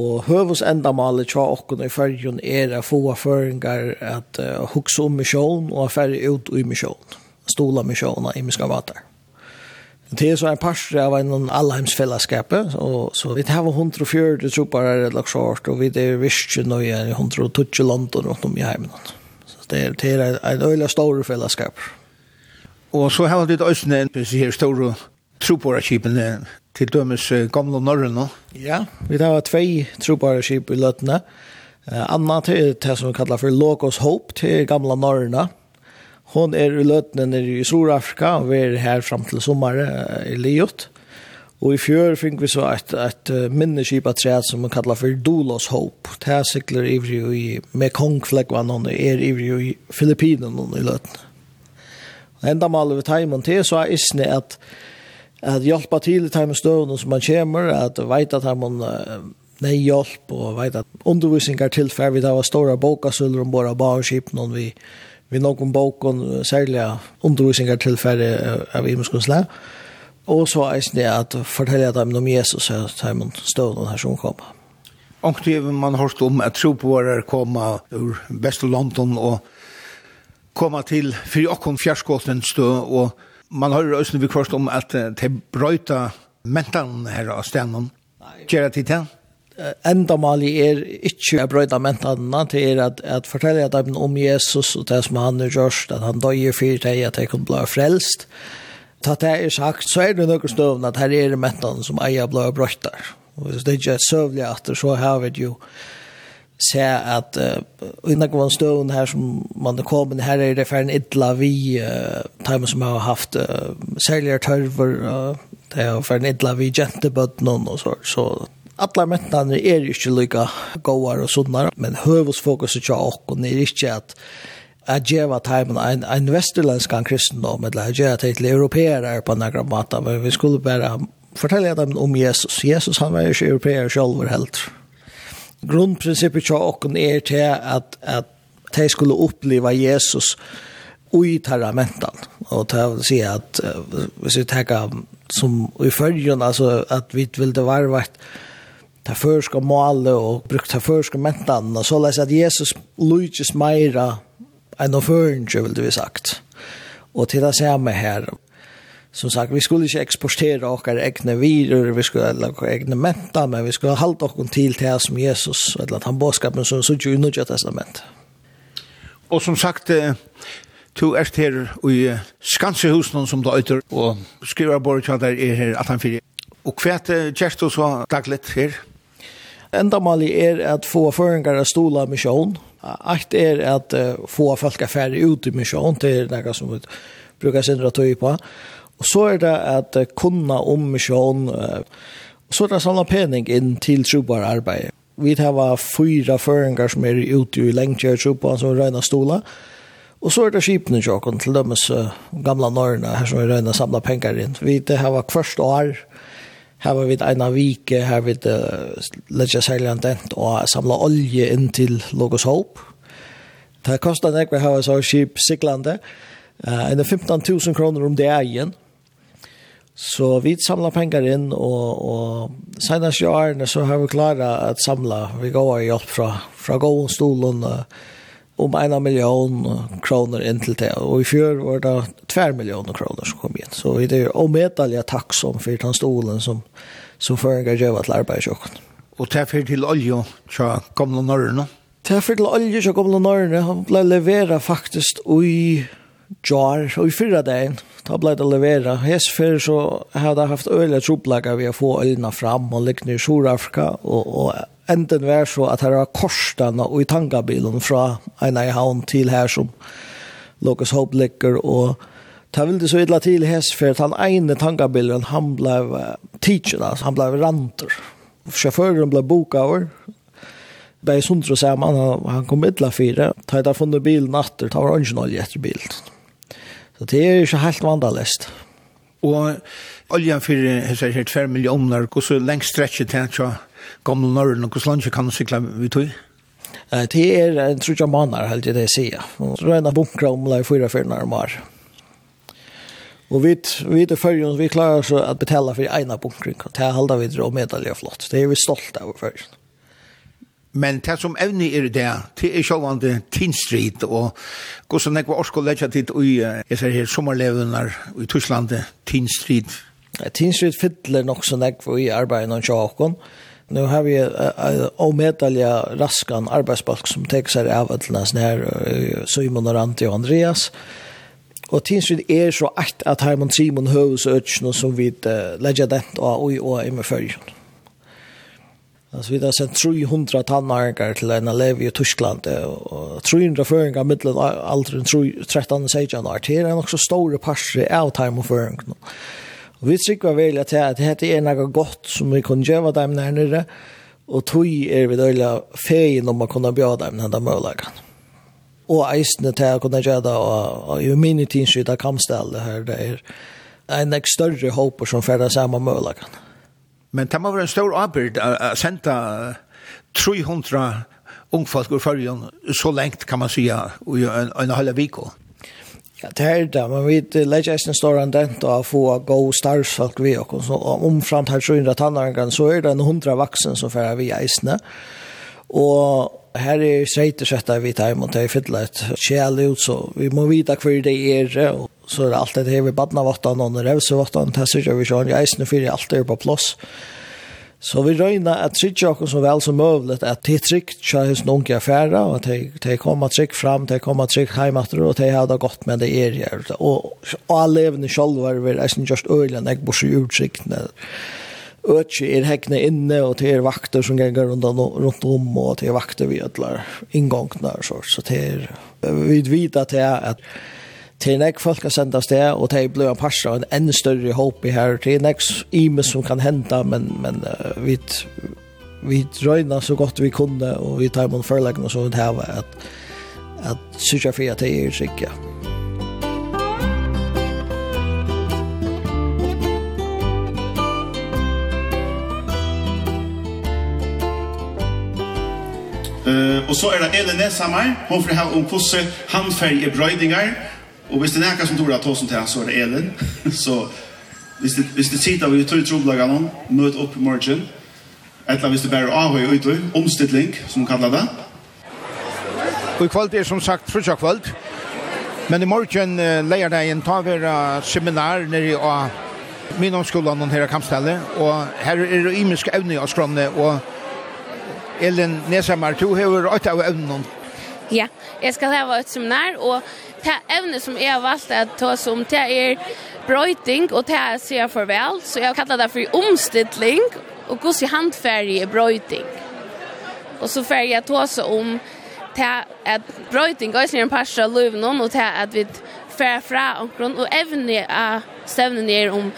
Og høvus endamalet tja okkon i fyrjun er a få føringar at uh, hugsa om misjon og a færre ut i misjon, stola misjona i miskavatar. Det är så en pastor av en allheimsfällskap och så vi har 140 her, i Laxart och vi det är visst nu är 120 land och något om i hemmen. Så det är det är en öliga stor fellesskap. Och så har vi det ösnen en här stora tropar skipen till gamle gamla nå. Ja, vi har två tropar skip i Lötna. Anna til det som kallas för Logos Hope till gamla norröna. Hon er i løtene nere i Sør-Afrika, og vi er her fram til sommeren i Liot. Og i fjør fikk vi så et, et minneskip av treet som man kallar for Dolos Hope. Det er sikler ivrig i Mekongfleggvann, og er ivrig i Filippinen og i løtene. Og enda maler vi teimen til, så er isne at at hjelpa til i teimen støvnen som man kommer, at veit at man nei hjelp, og veit at undervisningar tilfær vi tar stora bokasulver om våre barnskipen, og vi, vi vi noen boken særlig undervisningar til færre av imenskunnsle. Og så eisen det at fortelle dem om Jesus og ta imot støvn her som kom. Omkring man har hørt om at tro på våre komma ur beste London og komma til fyrir okkon fjerskåten stø og man har hørt vi kvart om at det brøyta mentan här av stenen. Gjera til den? endamali er ikkje a brøyda mentanna til er at, at fortelja dem om Jesus og det som han er gjørst, at han døyer fyrir deg at jeg kunne bli frelst. Ta det er sagt, så er det noen støvn at her er mentan som eier bli brøytar. Og hvis det ikke er søvlig at det, så har vi jo se at uh, innan unna støvn her som man er kommet, her er det færre idla vi uh, time som har haft uh, særligere tørver, uh, det er færre idla vi jentebøtten og så, så alla mentnarna är ju inte lika goar och sådana, men høvusfokuset til åkken er ikke att att geva timen en, en västerländsk kristendom eller at geva til europeer på några mata men vi skulle bara fortälja dem om Jesus. Jesus han var ju europeer själv helt grundprincippet till och är till att att de skulle uppleva Jesus i taramentan och ta vill säga att vi ska ta som i följden alltså att vi vill det vara vart ta førska måle og brukt ta førska mentan og så läs at Jesus Luiges Meira en av føringe vil du sagt. Og til det samme her, som sagt, vi skulle ikke eksportera okkar egne virur, vi skulle ha okkar egne mentan, men vi skulle halda okkar til till som Jesus, eller at han båskapen som suttje i Nudja Testament. Og som sagt, Tu erst her i Skansehusen som du øyter, og skriver Borg der er her at han fyrir. Og hva er det så daglet her? enda mali er at få føringar av stola mission. Akt er at uh, få folk affære ut i mission, det er nekka som vi brukar sindra tøy på. Og så er det at uh, kunna om mission, uh, og så er det samla pening inn til trubar arbeid. Vi har fyra føringar som er ute i lengtjør trubar som røyna stola. Og så er det skipene tjokken til dømes uh, gamla norrna her som er røyna samla pengar inn. Vi har hvert år, Her var vi en av vike, her vi uh, letja særlig dent og samla olje inn til Logos Hope. Det kostet nek vi har så skip siklande, uh, enn 15.000 kroner om det er igjen. Så vi samla pengar inn, og, og senast i årene så har vi klara at samla, vi går i hjelp fra, fra gåen stolen, uh, om en miljon kroner inn til det. Og i fjør var det tver millioner kroner som kom inn. Så det er omedelig takk som for den stolen som, som føringer gjør til arbeidsjøkken. Og det er for til olje fra gamle norrene? Det er for til olje fra gamle norrene. Han ble leveret faktisk i jar, og i fyrre dagen. Da ble det leveret. Hes før så hadde jeg haft øyelig troplegger ved å få ølene fram og lignende i Sør-Afrika og, og enden var så at her var korsdana og i tangabilen fra Einar Havn til her som Lucas Hope ligger og Ta vil det så illa til hes for at han ene tangabilen, han ble teacher, altså, han ble ranter. Sjåføren ble bokaver, Bei Sundro sa man, han kom illa fire, ta etter funnet bilen atter, ta var ønskenolje etter bilen. Så det er ikke helt vandalest. Og oljan fyrir hessar her 2 millionar, hvordan lengst stretcher til han gamle nøren, og hvordan kan du sykle vi tog? Det er en trutja manar, helt jeg det jeg sier. Så det er en bunkra om lai fyra fyra nærmar. Og vi, vi er fyrjun, vi klarer oss at betala for eina bunkring. og Det er halda videre og medalja flott. Det er vi stolt av fyrjun. Men det som evne er det, det er sjålvande Tinstrid, og hvordan jeg var orsk å legge tid i, jeg ser her, sommerlevunar i Tysklandet, Tinstrid. Tinstrid fyller nok som jeg var i arbeidet noen sjåkon, nu har vi en omedalja raskan arbeidsbalk som tek seg av at næs her, Simon og Ranti og Andreas. Og tinsvid er så akt at Herman Simon høves økene som vi uh, legger dent av og og i med følgen. Altså vi har sendt 300 tannmarker til en elev i Tyskland og 300 føringer mittelen alderen 13-16 år. Det er nok så store parser av time Og Og vi trykker vel at det er noe godt som vi kunne gjøre dem der nere, og tog er vi døyla feien om å kunne bjøre dem denne muligheten. Og eisene til å kunne gjøre det, og i min tidskyld av kampstallet her, det er en ek større håper som ferder samme muligheten. Men det må være en stor arbeid å sende 300 ungfolk ur fyrjon, så lengt kan man si, och en, en halv vik. Ja, det er det, men vi legger ikke en stor andent av å få god starvsfolk vi og så omframt her 700 tannaren, så er det en hundra vaksen som fører vi eisene. Og her er streiter sett vi tar imot, det er fylla et kjæl ut, så vi må vite hver det er, og så er det alltid det her vi badna vattan, og revse vattan, det er sikkert vi jeg eisene, for det er på plass. Så vi røyna at trygg okkur så vel som møvlet at de trygg tja hos noen unge affæra og at de kommer trygg fram, de kommer trygg heimater og de har det godt med det er her. Og, og alle levende sjolvar vil eisen just øylen jeg bors i utsiktene. Øtje er hekne inne og det er vakter som ganger rundt, rundt om og det er vakter vi ødler inngångene og så. Så det er, vi vet at det er at til nek folk har sendt oss det, og det blir en parser av en enda større håp i her, til nek imes som kan hende, men, men uh, vi, vi drøyna så godt vi kunne, og vi tar med forleggene så vi har at, at sykja fri at det er sikkert. Uh, og så er det Elin Nesamar, hun får ha om hvordan han er brøydinger, Och visst det näka som tror att ta sånt så är det Elin. så visst det visst det sitter vi tror trubblagar någon möt upp margin. Eller visst det bara av och ut omställning som kallar det. Och kvalt är som sagt frukta kvalt. Men i morgen uh, lejer det en ta uh, seminar nere i min omskolan någon här kampställe och här är det imiske evne av skromne och Ellen Nesamar, du har åtta av evnen. Ja, jag ska ha ett seminar och det evne som jeg har valgt at ta som, det er brøyting, og det er sier farvel, så jeg kallar det for omstilling, og hvordan handferdig er brøyting. Og så fer jeg ta seg om det at brøyting er en par av løven, og det at vi fer fra omkron, og evne av stevnen er om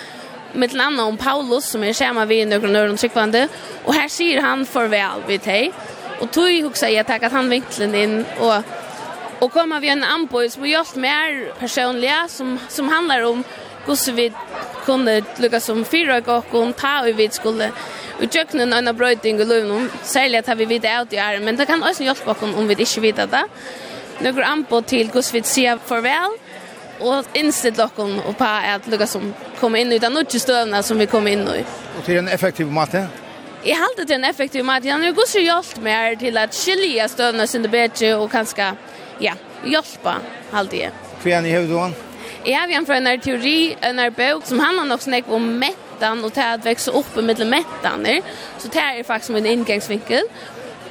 med til annet om Paulus, som er skjema vi i nøkron øren tryggvande, og her sier han farvel vi til og tog huksa jeg at han vinklen inn, og Och kommer vi en anboj som har gjort mer personliga som, som handlar om hur vi kunde lyckas som fyra och om ta och vi skulle utjökna en av bröjting och lövn särskilt att vi vet ut i är men det kan också hjälpa oss om vi inte vet det. Några anboj till hur vi ser farväl och inställt locken och på att lyckas som kommer in i den nutje stövna som vi kommer in i. Och till en effektiv matte? Jeg halte til en effektiv matte. Jag har ju gått så mer till att skilja stövna sin bättre och kanskje ja, hjelpa, halte jeg. Hva er ni du hon? Jeg har en fra en teori, en bok som handler nok snakk om mettan, og til at vekse opp med mettaner, så det er faktisk min inngangsvinkel.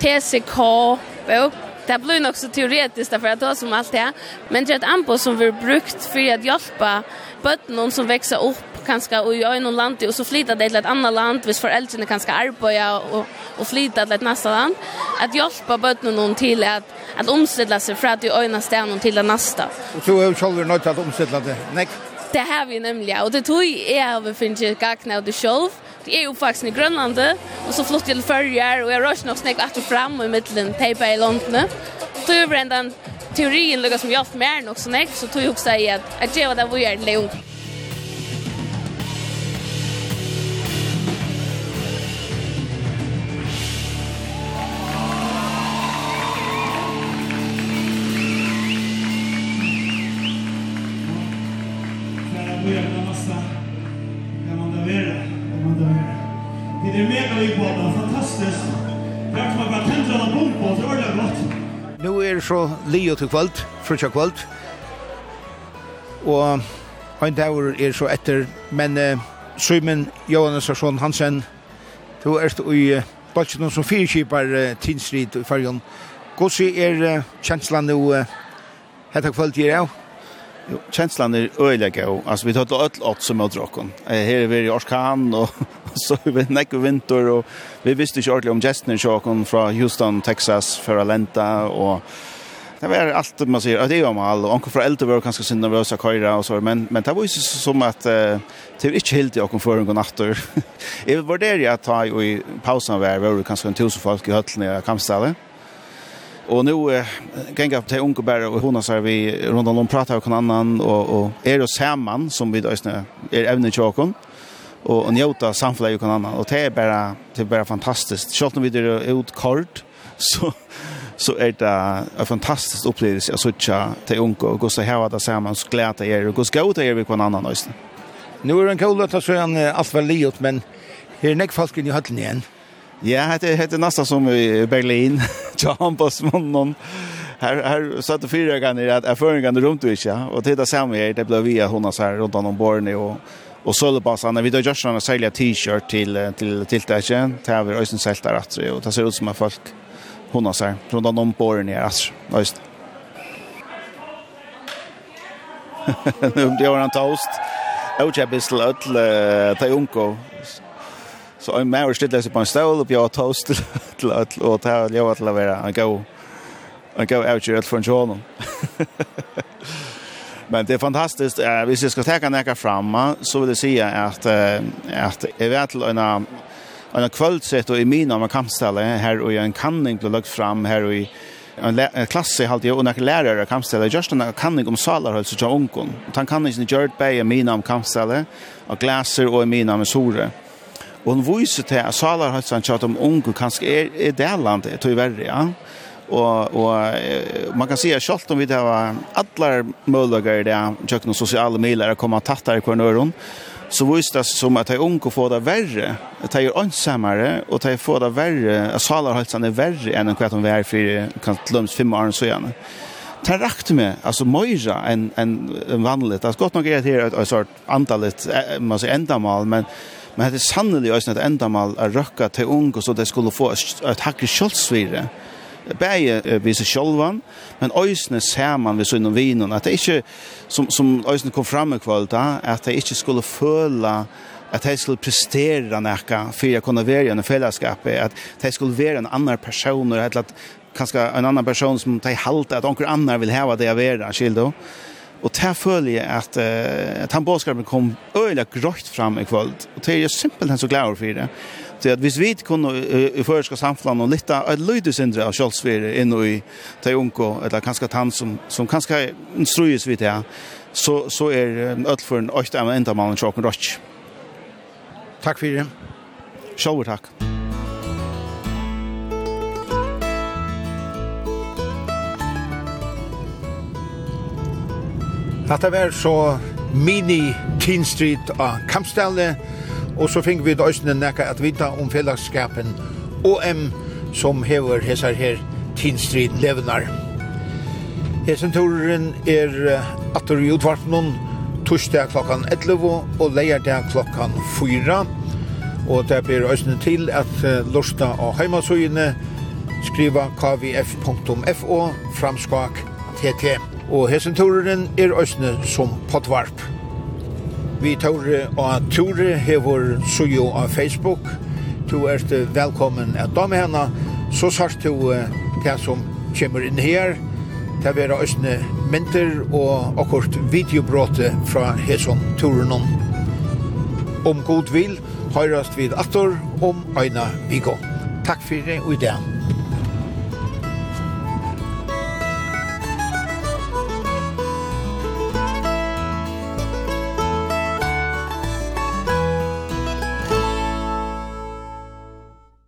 TCK-bok, det blir nok så teoretiskt därför att det som allt det men det är ett anbud som vi brukt för att hjälpa bötten som växer upp kanske och jag är någon land och så flyttar det till ett annat land vis föräldrarna kanske arbeta och och flytta till ett nästa land att hjälpa barnen någon till att att omställa sig för att i ena ställen till det nästa. Och så är ju själva nöjt att omställa det. Nej. Det har vi nämligen och det tog är vi finns ju gakna och det själv. Det är ju faktiskt i Grönland och så flott till förjar och jag rör nog snäck att fram i mitten tejpa i London. Då är det teorin lukar som jag mer nog snäck så tog jag också säga att att det apoiar da nossa Gamandaveira, Gamandaveira. Det er mega vi på det, fantastisk. Takk for at jeg tente den bom på, det var det godt. Nå er det så lio til kvöld, frutja kvöld. Og han dagur er så etter, men uh, Søymen Johannes Hansen, du er i uh, Baltinon som fyrkipar uh, Tinsrid i fargen. Gossi er uh, kjenslan nu uh, hetta kvöld gir av. Jo, känslan är öliga gå. alltså vi tar till öll åt som åt rocken. Eh här är vi i Orskan och så vi vet näck och vinter och vi visste ju ordentligt om Justin Shawkon från Houston, Texas för Alenta och det var allt man säger att det är om all och onkel från äldre var kanske när vi så köra och så men men det var ju som att uh, det är inte helt jag kom för en natter. Jag var där jag tar i pausen var var kanske en tusen folk i höllen i Kampstallet. Och nu eh, gänga upp till unga bär och hon har vi runt om pratar och annan och och är det samman som vi ösna är även i chokon och och njuta samfläg kan annan och det är bara det är bara fantastiskt. Schalt vi det ut kort så så är det en fantastisk upplevelse att söka till unga och gå så här där samman så glädja er och gå ska ut er vi på en annan ösna. Nu är det en kul att ta så en allt väl liot men Her er nekk falken i høtlen igjen. Ja, det heter nästan som i Berlin. John Bosman. Här här så att fyra gånger att erfarenheten runt och ja och det där samma här det blev via hon så här runt om Borne och och så bara när vi då just såna sälja t-shirt till till till det igen tar vi ösen sälta rätt och det ser ut som att folk hon så här runt om Borne alltså. Just. Nu blir han toast. Och jag blir slött, det unko. Så en mer stilla sig på en stol och jag toast till att och ta jag att vara en go en go ut ju för Jordan. Men det är fantastiskt. Eh, hvis jag ska ta några fram så vill det säga att eh, att är vet till en en kvällssätt och i mina man kan ställa här och en kanning blir lagt fram här och i en klass i halvtid och några lärare kan ställa just en kanning om salar så jag onkon. Han kan inte gjort bäj i mina om kan ställa och glaser och i mina med sore. Og hun viser til at Salar har sagt at de unge kanskje er, er delande til verre, ja. Og, og man kan si at selv om vi har alle muligheter i det, kjøkken og sosiale miler, å komme tattere i hver så viser det som at de unge får det verre, at de er åndsommere, og de får det verre, at salarhøytsen er verre enn hva de er for kan lømmes fem år så gjerne. Det rakte meg, altså møyre enn en, en vanlig. Det er godt nok er det her et sort antallet, man sier endamal, men Men det er sannelig også et endamal å røkke til unge, så de skulle få et hakre kjølsvire. Bæje vi seg sjølvan, men øysene ser man ved sønnen vinen, at det ikke, som, som øysene kom fram i kvall at det ikke skulle føle at de skulle prestere noe for å kunne være i en fellesskap, at de skulle være en annen person, eller at kanskje en annan person som tar halte, att onkel annan vill ha det jag är skildo. Og det føler jeg at, uh, at han bådskapen kom øyelig grått fram i kvöld. Og det er jeg simpelthen så glad for det. Så at hvis vi kunne uh, i føreska samfunnet og litt av et lydesindre av kjølsfere inn i det unge, eller kanskje han som, som kanskje instrues vi til, så, så er ødelføren øyne enda mannen tjåken rått. Takk for det. Sjølver takk. Takk. Hatta var så mini Teen Street av Kampstelle, og så fikk vi døysene nekka at vita om fellesskapen OM som hever hesar her Teen Street levnar. Hesenturen er atter i utvartnån, torsdag klokkan 11 og leierdag klokkan 4. Og det blir øsne til at lusta av heimasøyene skriva kvf.fo framskak tt. Og hessen turen er østene som potvarp. Vi tar og ture hever sujo av Facebook. Du er velkommen at da med henne. Så sart du det som kommer inn her. Det er vera østene mynter og akkurat videobråte fra hessen turen. Om god vil, høyrast vid ator om Aina Vigå. Takk fyrir og i det.